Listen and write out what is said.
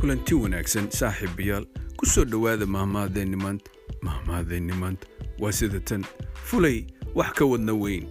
kulanti wanaagsan saaxiibayaal ku soo dhowaada mahmahadeennimaanta mahmahadeennimaanta waa sida tan. Fulay wax ka wadna weyn.